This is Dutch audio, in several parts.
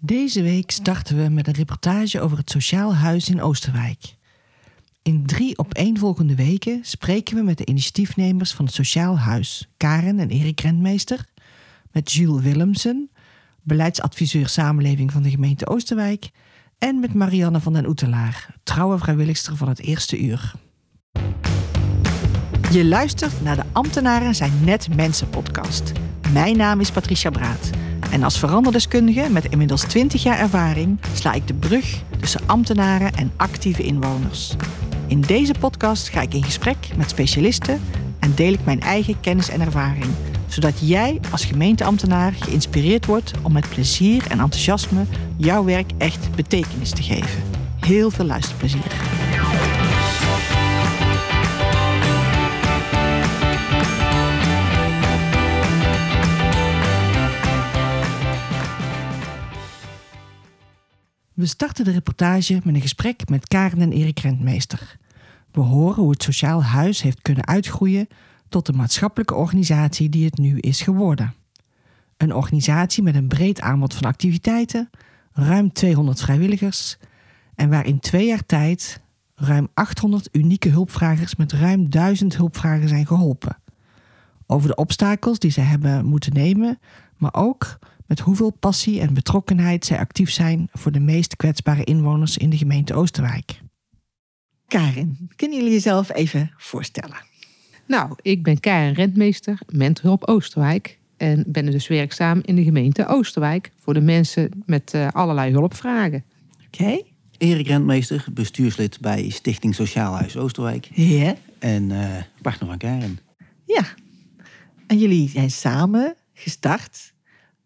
Deze week starten we met een reportage over het Sociaal Huis in Oosterwijk. In drie opeenvolgende weken spreken we met de initiatiefnemers van het Sociaal Huis, Karen en Erik Rentmeester, met Jules Willemsen, beleidsadviseur samenleving van de gemeente Oosterwijk, en met Marianne van den Oetelaar, trouwe vrijwilligster van het eerste uur. Je luistert naar de Ambtenaren zijn net mensen podcast. Mijn naam is Patricia Braat. En als veranderdeskundige met inmiddels 20 jaar ervaring sla ik de brug tussen ambtenaren en actieve inwoners. In deze podcast ga ik in gesprek met specialisten en deel ik mijn eigen kennis en ervaring, zodat jij als gemeenteambtenaar geïnspireerd wordt om met plezier en enthousiasme jouw werk echt betekenis te geven. Heel veel luisterplezier. We starten de reportage met een gesprek met Karen en Erik Rentmeester. We horen hoe het Sociaal Huis heeft kunnen uitgroeien tot de maatschappelijke organisatie die het nu is geworden. Een organisatie met een breed aanbod van activiteiten, ruim 200 vrijwilligers en waar in twee jaar tijd ruim 800 unieke hulpvragers met ruim 1000 hulpvragen zijn geholpen. Over de obstakels die zij hebben moeten nemen, maar ook met hoeveel passie en betrokkenheid zij actief zijn voor de meest kwetsbare inwoners in de gemeente Oosterwijk. Karin, kunnen jullie jezelf even voorstellen? Nou, ik ben Karen Rentmeester, mentorhulp Oosterwijk. En ben dus werkzaam in de gemeente Oosterwijk voor de mensen met uh, allerlei hulpvragen. Oké. Okay. Erik Rentmeester, bestuurslid bij Stichting Sociaal Huis Oosterwijk. Ja. En uh, partner van Karen. Ja. En jullie zijn samen gestart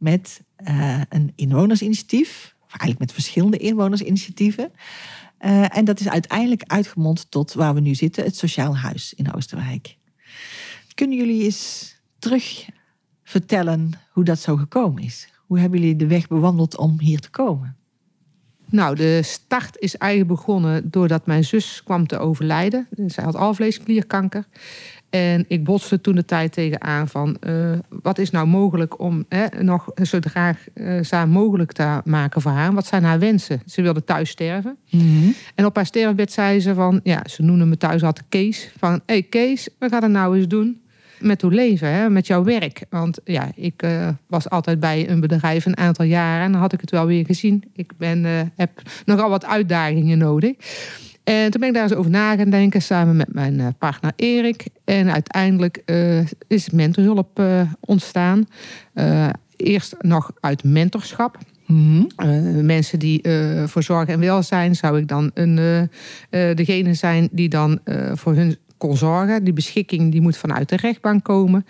met uh, een inwonersinitiatief. Of eigenlijk met verschillende inwonersinitiatieven. Uh, en dat is uiteindelijk uitgemond tot waar we nu zitten, het Sociaal Huis in Oosterwijk. Kunnen jullie eens terug vertellen hoe dat zo gekomen is? Hoe hebben jullie de weg bewandeld om hier te komen? Nou, de start is eigenlijk begonnen doordat mijn zus kwam te overlijden. Zij had alvleesklierkanker. En ik botste toen de tijd tegenaan van uh, wat is nou mogelijk om hè, nog zo graag uh, mogelijk te maken voor haar. Wat zijn haar wensen? Ze wilde thuis sterven. Mm -hmm. En op haar sterfbed zei ze van, ja, ze noemde me thuis altijd Kees. Van, hé hey Kees, we gaan het nou eens doen met uw leven, hè, met jouw werk. Want ja, ik uh, was altijd bij een bedrijf een aantal jaren en dan had ik het wel weer gezien. Ik ben, heb nogal wat uitdagingen nodig. En toen ben ik daar eens over na gaan denken samen met mijn partner Erik. En uiteindelijk uh, is mentorhulp uh, ontstaan. Uh, eerst nog uit mentorschap. Mm -hmm. mensen die voor zorg en welzijn zou ik dan een, degene zijn die dan voor hun kon zorgen. Die beschikking die moet vanuit de rechtbank komen.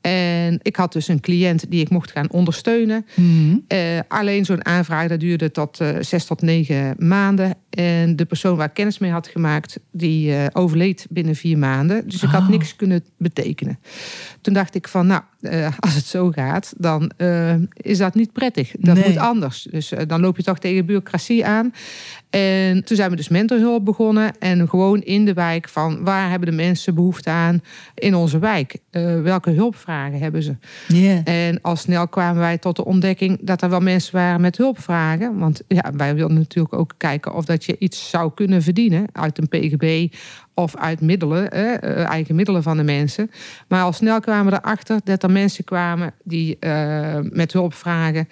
En ik had dus een cliënt die ik mocht gaan ondersteunen. Mm -hmm. uh, alleen zo'n aanvraag dat duurde tot uh, zes tot negen maanden. En de persoon waar ik kennis mee had gemaakt, die uh, overleed binnen vier maanden. Dus ik had Oh. niks kunnen betekenen. Toen dacht ik van, nou, als het zo gaat, dan is dat niet prettig. Dat Nee. moet anders. Dus dan loop je toch tegen bureaucratie aan. En toen zijn we dus mentorhulp begonnen. En gewoon in de wijk van waar hebben de mensen behoefte aan in onze wijk? Welke hulpvragen hebben ze? En al snel kwamen wij tot de ontdekking dat er wel mensen waren met hulpvragen. Want ja, wij wilden natuurlijk ook kijken of dat je iets zou kunnen verdienen uit een PGB of uit middelen, eh, eigen middelen van de mensen. Maar al snel kwamen we erachter dat er mensen kwamen die uh, met hulpvragen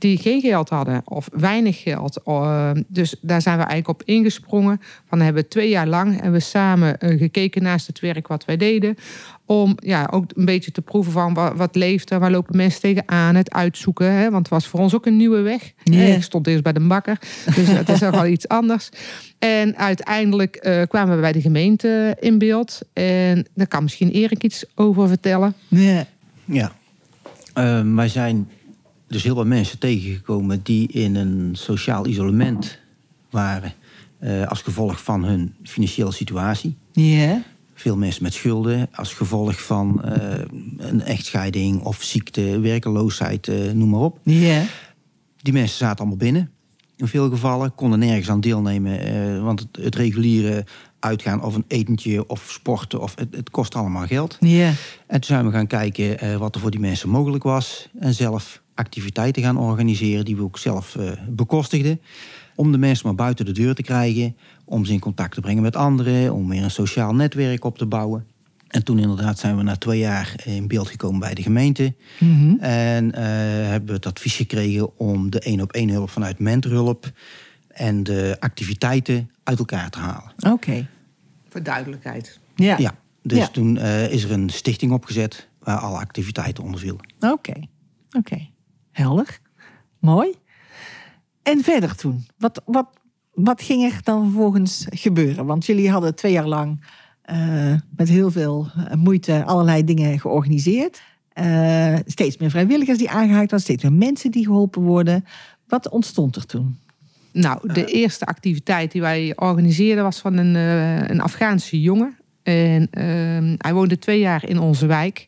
die geen geld hadden of weinig geld. Uh, dus daar zijn we eigenlijk op ingesprongen. Van hebben we twee jaar lang hebben we samen uh, gekeken naast het werk wat wij deden. Om ja, ook een beetje te proeven van wat, wat leeft er, waar lopen mensen tegenaan, het uitzoeken. Hè? Want het was voor ons ook een nieuwe weg. Yeah. Ik stond eerst bij de bakker, dus dat is nogal iets anders. En uiteindelijk uh, kwamen we bij de gemeente in beeld. En daar kan misschien Erik iets over vertellen. Ja. Ja, uh, wij zijn dus heel wat mensen tegengekomen die in een sociaal isolement waren uh, als gevolg van hun financiële situatie. Ja. Veel mensen met schulden als gevolg van uh, een echtscheiding of ziekte, werkeloosheid, uh, noem maar op. Ja. Die mensen zaten allemaal binnen. In veel gevallen konden nergens aan deelnemen, want het, het, reguliere uitgaan of een etentje of sporten, of het, het kost allemaal geld. Ja. En toen zijn we gaan kijken wat er voor die mensen mogelijk was en zelf activiteiten gaan organiseren die we ook zelf eh, bekostigden. Om de mensen maar buiten de deur te krijgen, om ze in contact te brengen met anderen, om weer een sociaal netwerk op te bouwen. En toen inderdaad zijn we na twee jaar in beeld gekomen bij de gemeente. Mhm. En eh, hebben we het advies gekregen om de één op één hulp vanuit mentorhulp en de activiteiten uit elkaar te halen. Oké. Voor duidelijkheid. Ja. Ja, dus Ja. toen eh, is er een stichting opgezet waar alle activiteiten onder vielen. Oké. Oké. Helder. Mooi. En verder toen? Wat, wat, wat ging er dan vervolgens gebeuren? Want jullie hadden twee jaar lang eh, met heel veel eh, moeite allerlei dingen georganiseerd. Eh, steeds meer vrijwilligers die aangehaakt worden, steeds meer mensen die geholpen worden. Wat ontstond er toen? Nou, de eerste activiteit die wij organiseerden was van een, eh, een Afghaanse jongen. En ehm, hij woonde twee jaar in onze wijk.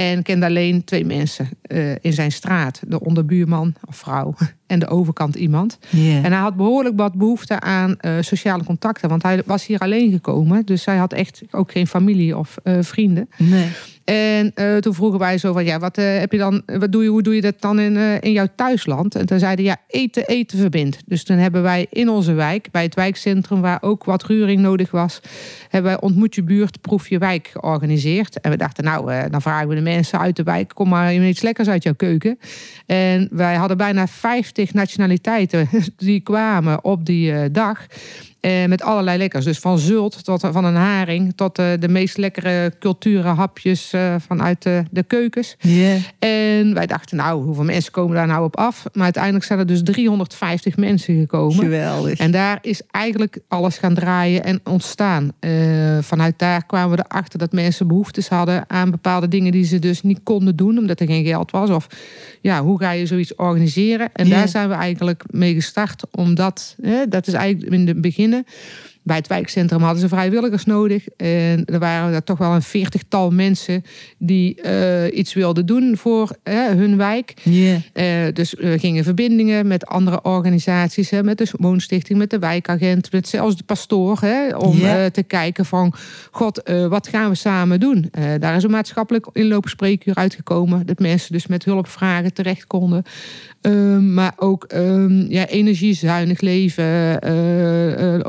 En kende alleen twee mensen eh, in zijn straat. De onderbuurman of vrouw en de overkant iemand. En hij had behoorlijk wat behoefte aan eh, sociale contacten. Want hij was hier alleen gekomen. Dus hij had echt ook geen familie of eh, vrienden. Nee. En eh, toen vroegen wij zo van, ja, wat heb je dan, wat doe je, hoe doe je dat dan in, in jouw thuisland? En toen zeiden ja, eten, eten verbindt. Dus toen hebben wij in onze wijk, bij het wijkcentrum, waar ook wat ruring nodig was, hebben wij ontmoet je buurt, proef je wijk georganiseerd. En we dachten, nou, dan vragen we de mensen uit de wijk, kom maar iets lekkers uit jouw keuken. En wij hadden bijna 50 nationaliteiten die kwamen op die eh, dag. Eh, met allerlei lekkers. Dus van zult tot van een haring tot eh, de meest lekkere culturen hapjes eh, vanuit de, de keukens. En wij dachten, nou, hoeveel mensen komen daar nou op af? Maar uiteindelijk zijn er dus 350 mensen gekomen. Geweldig. En daar is eigenlijk alles gaan draaien en ontstaan. Vanuit daar kwamen we erachter dat mensen behoeftes hadden aan bepaalde dingen die ze dus niet konden doen, omdat er geen geld was. Of ja, hoe ga je zoiets organiseren? En daar zijn we eigenlijk mee gestart, omdat dat is eigenlijk in het begin. Szene Bij het wijkcentrum hadden ze vrijwilligers nodig. En er waren er toch wel een veertigtal mensen die eh, iets wilden doen voor hè, hun wijk. Eh, dus we gingen verbindingen met andere organisaties, hè, met de woonstichting, met de wijkagent, met zelfs de pastoor, hè, om eh, te kijken van, god, eh, wat gaan we samen doen? Eh, daar is een maatschappelijk inloopspreekuur uitgekomen, dat mensen dus met hulpvragen terecht konden. Ehm, maar ook ehm, ja, energiezuinig leven, eh, eh,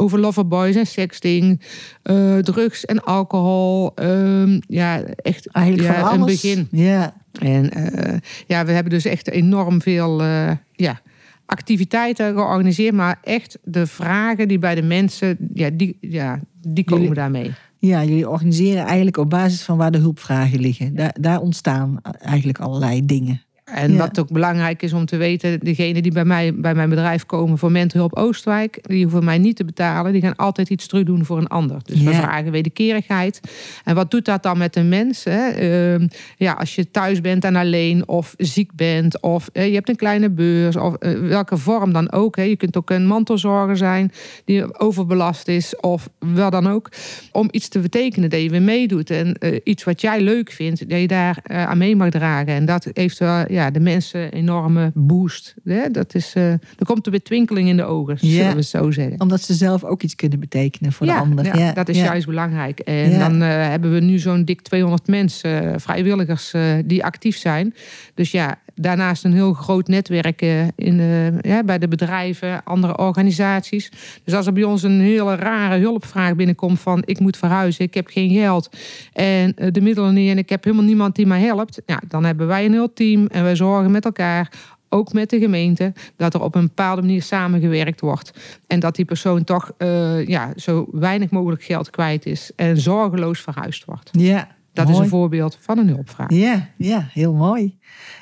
en sexting, eh, drugs en alcohol. Ehm, ja, echt Eigenlijk ja, een begin. Ja. En eh, ja, we hebben dus echt enorm veel eh, ja, activiteiten georganiseerd. Maar echt de vragen die bij de mensen, ja, die, ja, die komen Jullie- daarmee. Ja, jullie organiseren eigenlijk op basis van waar de hulpvragen liggen. Daar, daar ontstaan eigenlijk allerlei dingen. En Ja. wat ook belangrijk is om te weten, degenen die bij mij bij mijn bedrijf komen voor Mentorhulp Oostwijk, die hoeven mij niet te betalen. Die gaan altijd iets terug doen voor een ander. Dus we vragen wederkerigheid. En wat doet dat dan met een mens? Hè? Ehm, ja, als je thuis bent en alleen of ziek bent of eh, je hebt een kleine beurs of eh, welke vorm dan ook. Hè? Je kunt ook een mantelzorger zijn die overbelast is of wel dan ook. Om iets te betekenen dat je weer meedoet en eh, iets wat jij leuk vindt, dat je daar aan mee mag dragen. En dat heeft wel ja, de mensen een enorme boost. Hè? Dat is, eh, er komt er weer twinkeling in de ogen, Ja. zullen we het zo zeggen. Omdat ze zelf ook iets kunnen betekenen voor ja, de ander. ja, dat is ja. juist belangrijk. En Ja. dan eh, hebben we nu zo'n dik 200 mensen, eh, vrijwilligers, die actief zijn. Dus ja, daarnaast een heel groot netwerk in, ja, bij de bedrijven, andere organisaties. Dus als er bij ons een hele rare hulpvraag binnenkomt van ik moet verhuizen, ik heb geen geld en de middelen niet en ik heb helemaal niemand die mij helpt. Ja, dan hebben wij een heel team en wij zorgen met elkaar ook met de gemeente, dat er op een bepaalde manier samengewerkt wordt. En dat die persoon toch eh, ja, zo weinig mogelijk geld kwijt is en zorgeloos verhuisd wordt. Ja, Dat is een voorbeeld van een hulpvraag. Ja, ja, heel mooi.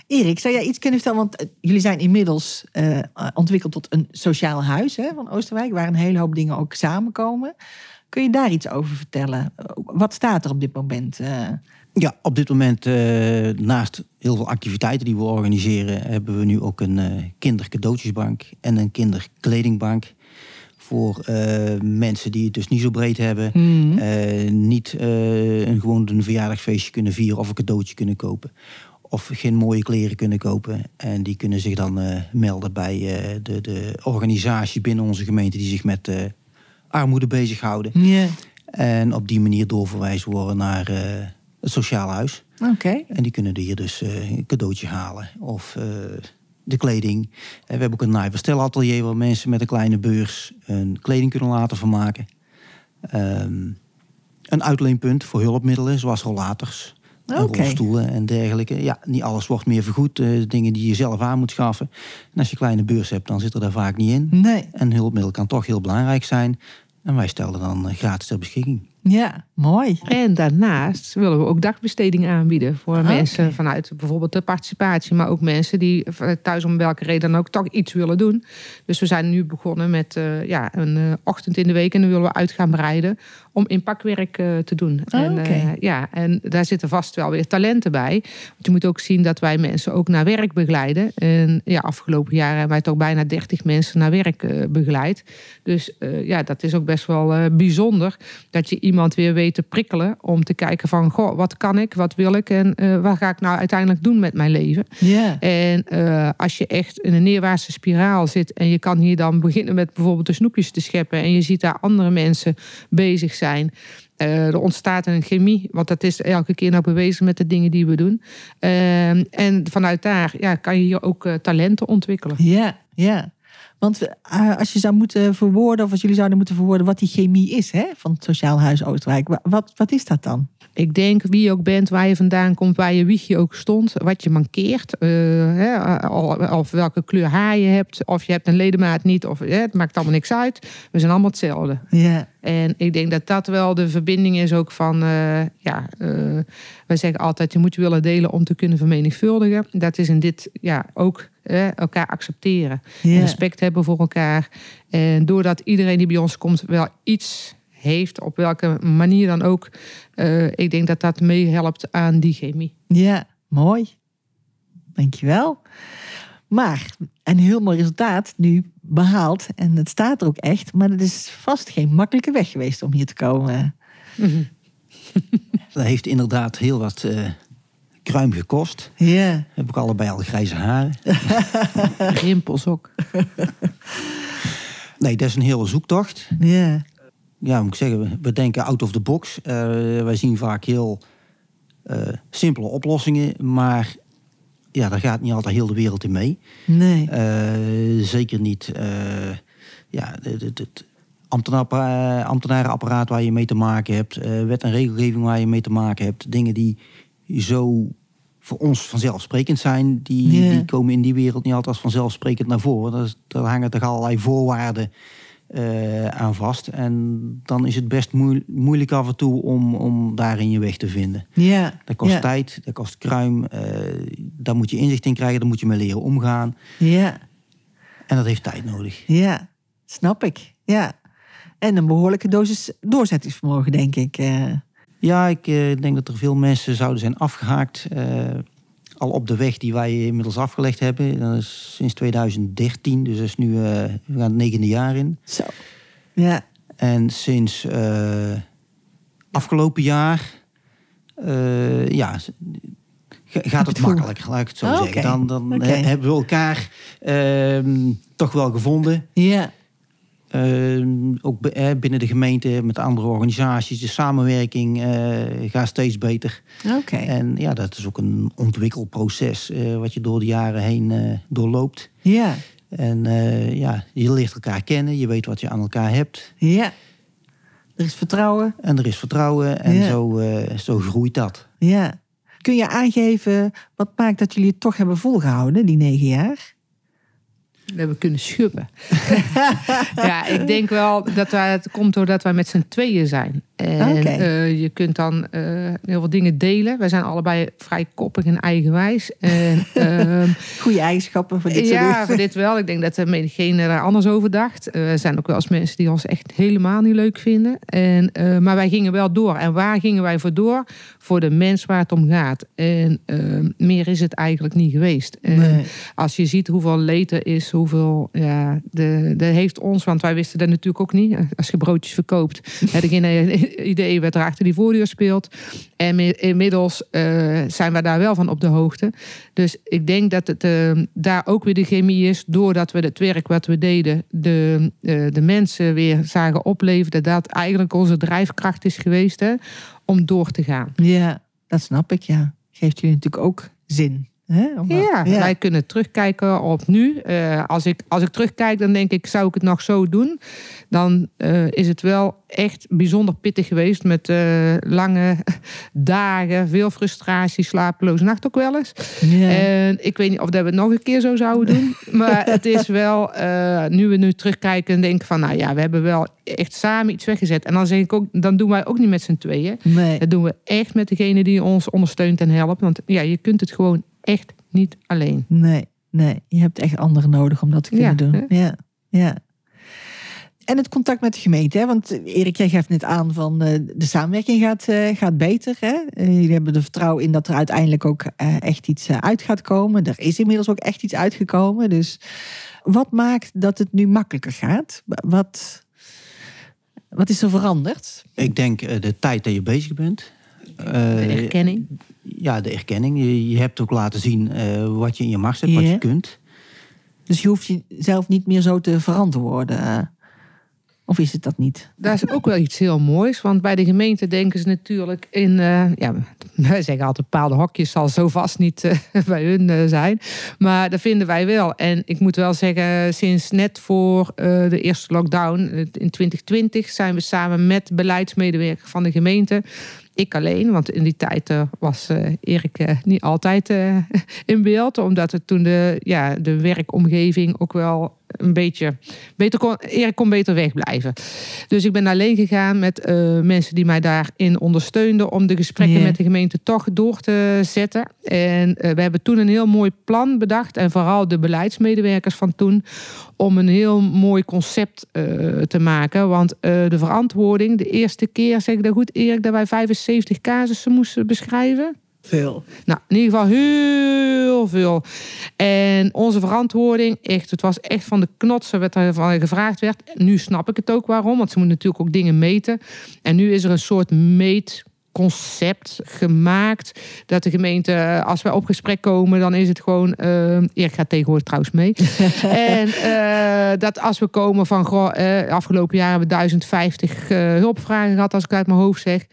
Erik, zou jij iets kunnen vertellen? Want eh, jullie zijn inmiddels eh, ontwikkeld tot een sociaal huis hè, van Oosterwijk, waar een hele hoop dingen ook samenkomen. Kun je daar iets over vertellen? Wat staat er op dit moment? Ja, op dit moment, eh, naast heel veel activiteiten die we organiseren, hebben we nu ook een eh kindercadeautjesbank en een kinderkledingbank. Voor eh, mensen die het dus niet zo breed hebben. Mhm. niet een, gewoon een verjaardagsfeestje kunnen vieren of een cadeautje kunnen kopen. Of geen mooie kleren kunnen kopen. En die kunnen zich dan melden bij de, de organisatie binnen onze gemeente die zich met armoede bezighouden. Ja. En op die manier doorverwijzen worden naar het sociale huis. Oké. En die kunnen hier dus eh, een cadeautje halen. Of eh, de kleding. En we hebben ook een naaiverstelatelier waar mensen met een kleine beurs hun kleding kunnen laten vermaken. Ehm, een uitleenpunt voor hulpmiddelen, zoals rollators. Rolstoelen en dergelijke. Ja, niet alles wordt meer vergoed. eh, dingen die je zelf aan moet schaffen. En als je een kleine beurs hebt, dan zit er daar vaak niet in. Nee. En hulpmiddel kan toch heel belangrijk zijn. En wij stellen dan gratis ter beschikking. Ja, mooi. En daarnaast willen we ook dagbesteding aanbieden voor mensen vanuit bijvoorbeeld de participatie, maar ook mensen die thuis om welke reden dan ook toch iets willen doen. Dus we zijn nu begonnen met eh, ja, een eh, ochtend in de week en dan willen we uit gaan breiden om inpakwerk eh, te doen. En, ja, en daar zitten vast wel weer talenten bij. Want je moet ook zien dat wij mensen ook naar werk begeleiden. En ja, afgelopen jaar hebben wij toch bijna 30 mensen naar werk begeleid. Dus ja, dat is ook best wel bijzonder dat je iemand weer weet te prikkelen om te kijken van, goh, wat kan ik, wat wil ik en eh, wat ga ik nou uiteindelijk doen met mijn leven? Ja. En eh, als je echt in een neerwaartse spiraal zit en je kan hier dan beginnen met bijvoorbeeld de snoepjes te scheppen en je ziet daar andere mensen bezig zijn. eh, er ontstaat een chemie, want dat is elke keer nou bewezen met de dingen die we doen. Ehm, en vanuit daar ja, kan je hier ook talenten ontwikkelen. Ja, ja. Want eh, als je zou moeten verwoorden, of als jullie zouden moeten verwoorden wat die chemie is hè, van het Sociaal Huis Oosterwijk, wa- wat, wat is dat dan? Ik denk wie je ook bent, waar je vandaan komt, waar je wiegje ook stond, wat je mankeert, eh, hè, of welke kleur haar je hebt, of je hebt een ledemaat niet, of, hè, het maakt allemaal niks uit. We zijn allemaal hetzelfde. Ja, En ik denk dat dat wel de verbinding is ook van, eh, ja, eh, wij zeggen altijd, je moet je willen delen om te kunnen vermenigvuldigen. Dat is in dit ja, ook eh, elkaar accepteren. En respect hebben voor elkaar. En doordat iedereen die bij ons komt wel iets heeft, op welke manier dan ook. eh, ik denk dat dat meehelpt aan die chemie. ja, mooi. Dankjewel. Maar een heel mooi resultaat nu behaald. En het staat er ook echt. Maar het is vast geen makkelijke weg geweest om hier te komen. Dat heeft inderdaad heel wat eh, kruim gekost. Ja, hebben ook allebei al grijze haren. Rimpels ook. Nee, dat is een hele zoektocht. ja, Ja, moet ik zeggen, we- denken out of the box. Eh, wij zien vaak heel eh, simpele oplossingen, maar ja, daar gaat niet altijd heel de wereld in mee. nee. Eh, zeker niet eh, ja, het, het, het ambtenaar- ambtenarenapparaat waar je mee te maken hebt, eh, wet en regelgeving waar je mee te maken hebt, dingen die zo voor ons vanzelfsprekend zijn, die, Ja. die komen in die wereld niet altijd als vanzelfsprekend naar voren. Daar hangen toch allerlei voorwaarden eh, aan vast. En dan is het best moe- moeilijk af en toe om, om daarin je weg te vinden. Ja, Dat kost ja. tijd, dat kost kruim. eh, daar moet je inzicht in krijgen, daar moet je mee leren omgaan. Ja, En dat heeft tijd nodig. ja, snap ik. Ja. En een behoorlijke dosis doorzettingsvermogen, denk ik. eh. Ja, ik denk dat er veel mensen zouden zijn afgehaakt. Al op de weg die wij inmiddels afgelegd hebben. Dat is sinds 2013, dus dat is nu, eh, we gaan het negende jaar in. Zo. Ja, En sinds eh, afgelopen jaar, eh, ja, gaat het makkelijk, laat ik het zo Oh, zeggen. Dan, dan hebben we elkaar ehm, toch wel gevonden. ja, ook bi- eh, binnen de gemeente met andere organisaties. De samenwerking eh, gaat steeds beter. oké. En ja, dat is ook een ontwikkelproces eh, wat je door de jaren heen eh, doorloopt. Ja, En ja, je leert elkaar kennen, je weet wat je aan elkaar hebt. ja. Er is vertrouwen. En er is vertrouwen en Ja. zo, zo groeit dat. Ja. Kun je aangeven wat maakt dat jullie het toch hebben volgehouden, die negen jaar? We hebben kunnen schubben. ja, ik denk wel dat wij, het komt doordat wij met z'n tweeën zijn. En eh, je kunt dan eh, heel veel dingen delen. Wij zijn allebei vrij koppig en eigenwijs. En, ehm, Goede eigenschappen voor dit ja, voor dit wel. Ik denk dat menigeen er anders over dacht. Eh, Er zijn ook wel eens mensen die ons echt helemaal niet leuk vinden. En, eh, maar wij gingen wel door. En waar gingen wij voor door? Voor de mens waar het om gaat. En eh, meer is het eigenlijk niet geweest. En Nee. als je ziet hoeveel leed er is, hoeveel... Ja, de, de heeft ons, want wij wisten dat natuurlijk ook niet. Als je broodjes verkoopt, heb ik geen idee wat er achter die voordeur speelt. En mi- inmiddels eh, zijn we daar wel van op de hoogte. Dus ik denk dat het eh, daar ook weer de chemie is. Doordat we het werk wat we deden, de, eh, de mensen weer zagen opleveren. Dat eigenlijk onze drijfkracht is geweest hè, om door te gaan. Ja, dat snap ik, ja. geeft jullie natuurlijk ook zin. Hè? Om- Ja, wij kunnen terugkijken op nu. Eh, als, ik, als ik terugkijk, dan denk ik, zou ik het nog zo doen? Dan eh, is het wel echt bijzonder pittig geweest met eh, lange dagen, veel frustratie, slapeloze nacht ook wel eens. Ja. En ik weet niet of dat we het nog een keer zo zouden doen. maar het is wel, eh, nu we nu terugkijken en denken van, nou ja, we hebben wel echt samen iets weggezet. En dan zeg ik ook, dan doen wij ook niet met z'n tweeën. nee. Dat doen we echt met degene die ons ondersteunt en helpt. Want ja, je kunt het gewoon echt niet alleen. Nee, nee. Je hebt echt anderen nodig om dat te kunnen Ja, doen. hè? Ja, ja. En het contact met de gemeente, hè? want eh, Erik, jij geeft net aan van eh, de samenwerking gaat, eh, gaat beter. Hè? Jullie hebben er vertrouwen in dat er uiteindelijk ook eh, echt iets uit gaat komen. Er is inmiddels ook echt iets uitgekomen. Dus wat maakt dat het nu makkelijker gaat? Wat, wat is er veranderd? Ik denk eh, de tijd dat je bezig bent. De Eh, erkenning. ja, de erkenning. Je, je hebt ook laten zien eh, wat je in je macht hebt, wat je kunt. Dus je hoeft jezelf niet meer zo te verantwoorden. eh. Of is het dat niet? Dat is ook wel iets heel moois. Want bij de gemeente denken ze natuurlijk in... eh, ja, wij zeggen altijd bepaalde hokjes zal zo vast niet bij hun eh, zijn. Maar dat vinden wij wel. En ik moet wel zeggen, sinds net voor eh, de eerste lockdown in 2020... zijn we samen met beleidsmedewerker van de gemeente... Ik alleen, want in die tijd eh, was eh, Erik eh, niet altijd in beeld. Omdat het toen de, ja, de werkomgeving ook wel een beetje beter kon. Erik kon beter wegblijven. Dus ik ben alleen gegaan met mensen die mij daarin ondersteunden. om de gesprekken Ja. met de gemeente toch door te zetten. En we hebben toen een heel mooi plan bedacht. En vooral de beleidsmedewerkers van toen. om een heel mooi concept te maken. Want de verantwoording, de eerste keer, zeg ik dat goed, Erik, dat wij 75 casussen moesten beschrijven. Veel. Nou, in ieder geval heel veel. En onze verantwoording, echt, het was echt van de knotsen wat er van gevraagd werd. Nu snap ik het ook waarom, want ze moeten natuurlijk ook dingen meten. En nu is er een soort meetconcept gemaakt. Dat de gemeente, als wij op gesprek komen, dan is het gewoon. eh Erik gaat tegenwoordig trouwens mee. en eh, dat als we komen van. Goh, eh, afgelopen jaar hebben we 1050 eh, hulpvragen gehad, als ik uit mijn hoofd zeg.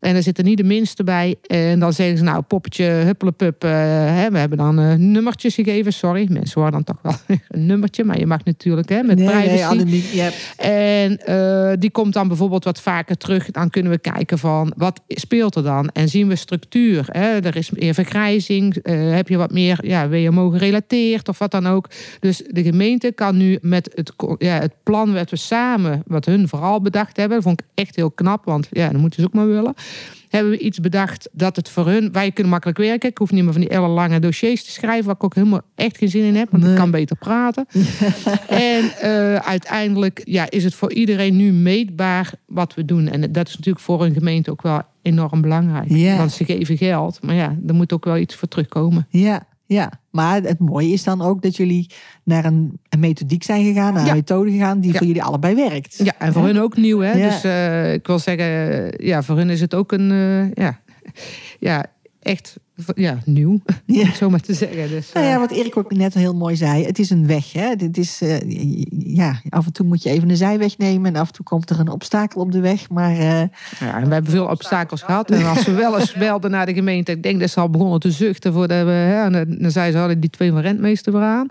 En er zitten niet de minste bij. En dan zeggen ze, nou, poppetje, huppelepup. eh, hè, we hebben dan eh, nummertjes gegeven. Sorry, mensen horen dan toch wel een nummertje. Maar je mag natuurlijk hè, met Nee, privacy. nee. En eh, die komt dan bijvoorbeeld wat vaker terug. Dan kunnen we kijken van wat speelt er dan? En zien we structuur. Hè? Er is meer vergrijzing. heb je wat meer ja, WMO gerelateerd of wat dan ook. Dus de gemeente kan nu met het, ja, het plan wat we samen, wat hun vooral bedacht hebben. Dat vond ik echt heel knap. Want ja, dan moeten ze ook maar willen. Hebben we iets bedacht dat het voor hun... Wij kunnen makkelijk werken. Ik hoef niet meer van die ellenlange dossiers te schrijven. Waar ik ook helemaal echt geen zin in heb. Want Nee. ik kan beter praten. En eh, uiteindelijk ja, is het voor iedereen nu meetbaar wat we doen. En dat is natuurlijk voor een gemeente ook wel enorm belangrijk. Ja. Want ze geven geld, maar ja, er moet ook wel iets voor terugkomen. Ja, ja. Maar het mooie is dan ook dat jullie naar een, een methodiek zijn gegaan, naar Ja. een methode gegaan die Ja. voor jullie allebei werkt. Ja, en voor hun ook nieuw. Hè? Dus eh, ik wil zeggen, ja, voor hun is het ook een, eh, ja, ja, echt ja, nieuw, Ja. om het zo maar te zeggen. Dus, Nou eh, ja, wat Erik ook net heel mooi zei, het is een weg. Hè? Dit is, eh, ja, af en toe moet je even een zijweg nemen en af en toe komt er een obstakel op de weg. Maar eh, Ja, en we hebben veel obstakels gehad. En als we wel eens belden naar de gemeente, ik denk dat ze al begonnen te zuchten voordat we. Hè, en dan- zei ze hadden die twee van rentmeester weer aan.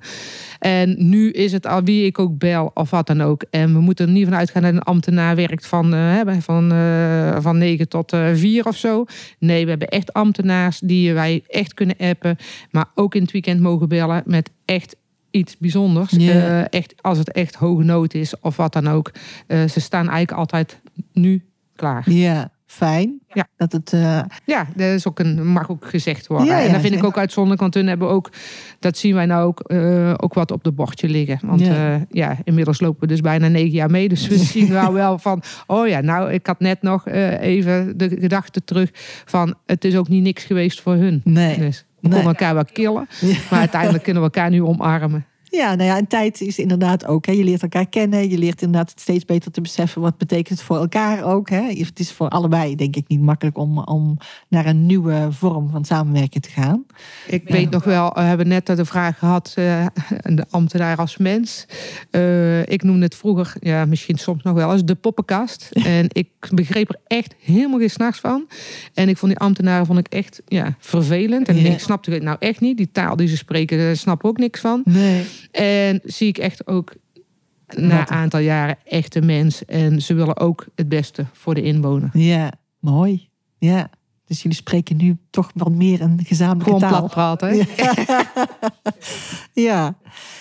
En nu is het al wie ik ook bel of wat dan ook. En we moeten er niet van uitgaan dat een ambtenaar werkt van, eh, hè, van, eh, van 9 tot eh 4 of zo. Nee, we hebben echt ambtenaars die wij echt kunnen appen. Maar ook in het weekend mogen bellen met echt iets bijzonders. Eh, echt, als het echt hoge nood is of wat dan ook. Eh, ze staan eigenlijk altijd nu klaar. ja, fijn. Ja. Dat het, eh, Ja, dat is ook een, mag ook gezegd worden. Ja, ja, en dat vind ik ook uitzonderlijk, want toen hebben ook, dat zien wij nou ook, eh, ook wat op de bordje liggen. Want Ja. ja. ja, inmiddels lopen we dus bijna negen jaar mee. Dus we zien nou wel van, oh ja, nou, ik had net nog eh, even de gedachte terug van, het is ook niet niks geweest voor hun. nee. Dus we Nee. konden elkaar wel killen, maar uiteindelijk kunnen we elkaar nu omarmen. Ja, nou ja, en tijd is inderdaad ook. Hè, je leert elkaar kennen. Je leert inderdaad steeds beter te beseffen wat betekent het voor elkaar ook. Hè. Het is voor allebei, denk ik, niet makkelijk om, om naar een nieuwe vorm van samenwerken te gaan. Ik weet nog wel, we hebben net de vraag gehad, uh, de ambtenaar als mens. Uh, ik noemde het vroeger, ja, misschien soms nog wel eens, de poppenkast. en ik begreep er echt helemaal geen s'nachts van. En ik vond die ambtenaren vond ik echt ja, vervelend. En ja. ik snapte het nou echt niet. Die taal die ze spreken, daar snap ik ook niks van. Nee. En zie ik echt ook na een aantal jaren echte mens. En ze willen ook het beste voor de inwoner. Ja, mooi. Ja. Dus jullie spreken nu toch wat meer een gezamenlijke Gewoon taal. plat praten. Ja. ja.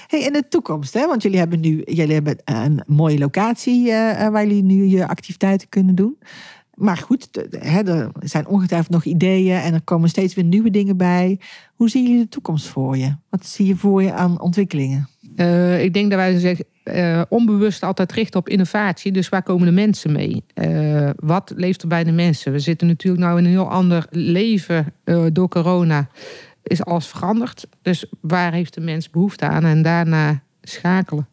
Hey, in de toekomst, hè? want jullie hebben nu jullie hebben een mooie locatie uh, waar jullie nu je activiteiten kunnen doen. Maar goed, hè, er zijn ongetwijfeld nog ideeën en er komen steeds weer nieuwe dingen bij. Hoe zien jullie de toekomst voor je? Wat zie je voor je aan ontwikkelingen? Uh, ik denk dat wij zeggen, uh, onbewust altijd richten op innovatie. Dus waar komen de mensen mee? Uh, wat leeft er bij de mensen? We zitten natuurlijk nou in een heel ander leven door corona. Is alles veranderd. Dus waar heeft de mens behoefte aan? En daarna schakelen.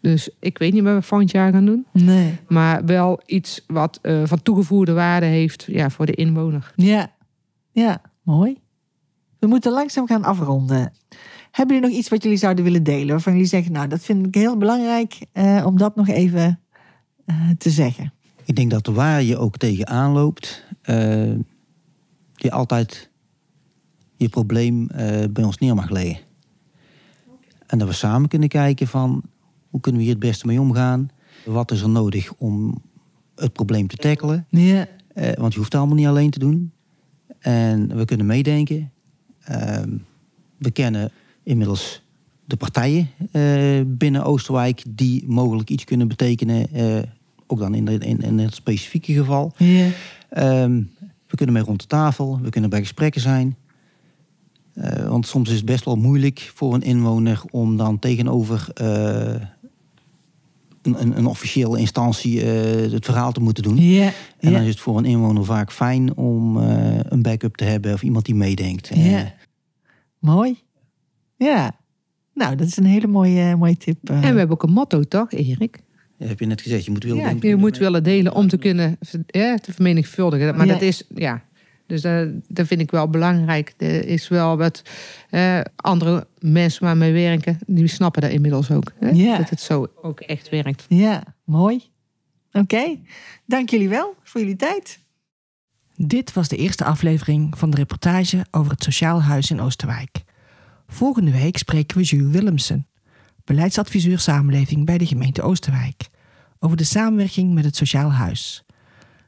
Dus ik weet niet wat we volgend jaar gaan doen. Nee. Maar wel iets wat uh, van toegevoegde waarde heeft ja, voor de inwoner. Ja. ja, mooi. We moeten langzaam gaan afronden. Hebben jullie nog iets wat jullie zouden willen delen? Waarvan jullie zeggen, nou, dat vind ik heel belangrijk uh, om dat nog even uh, te zeggen. Ik denk dat waar je ook tegenaan loopt, je altijd je probleem bij ons neer mag leggen. En dat we samen kunnen kijken van hoe kunnen we hier het beste mee omgaan? Wat is er nodig om het probleem te tackelen? Ja. Uh, want je hoeft het allemaal niet alleen te doen. En we kunnen meedenken. Uh, we kennen inmiddels de partijen uh, binnen Oosterwijk die mogelijk iets kunnen betekenen. Uh, ook dan in, de, in, in, het specifieke geval. Ja. Um, we kunnen mee rond de tafel. We kunnen bij gesprekken zijn. Uh, want soms is het best wel moeilijk voor een inwoner om dan tegenover uh, een, een, officiële instantie uh, het verhaal te moeten doen. Yeah, en dan is het voor een inwoner vaak fijn om een backup te hebben of iemand die meedenkt. Yeah. Mooi. Ja. Nou, dat is een hele mooie, mooie tip. En we hebben ook een motto, toch, Erik? Ja, heb je net gezegd, je moet willen ja, delen. Je moet willen delen om te kunnen ja, te vermenigvuldigen. Maar Ja. dat is, ja, dus dat, dat vind ik wel belangrijk. Er is wel wat eh, andere mensen waarmee werken, die snappen dat inmiddels ook. Hè? Ja. Dat het zo ook echt werkt. Ja, mooi. Oké, dank jullie wel voor jullie tijd. Dit was de eerste aflevering van de reportage over het Sociaal Huis in Oosterwijk. Volgende week spreken we Jules Willemsen, beleidsadviseur samenleving bij de gemeente Oosterwijk, over de samenwerking met het Sociaal Huis.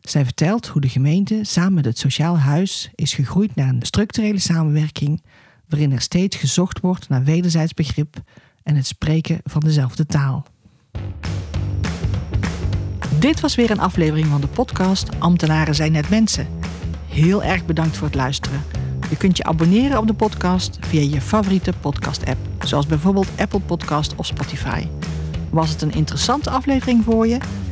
Zij vertelt hoe de gemeente samen met het Sociaal Huis is gegroeid naar een structurele samenwerking waarin er steeds gezocht wordt naar wederzijds begrip en het spreken van dezelfde taal. Dit was weer een aflevering van de podcast Ambtenaren zijn net mensen. Heel erg bedankt voor het luisteren. Je kunt je abonneren op de podcast via je favoriete podcast-app, zoals bijvoorbeeld Apple Podcast of Spotify. Was het een interessante aflevering voor je?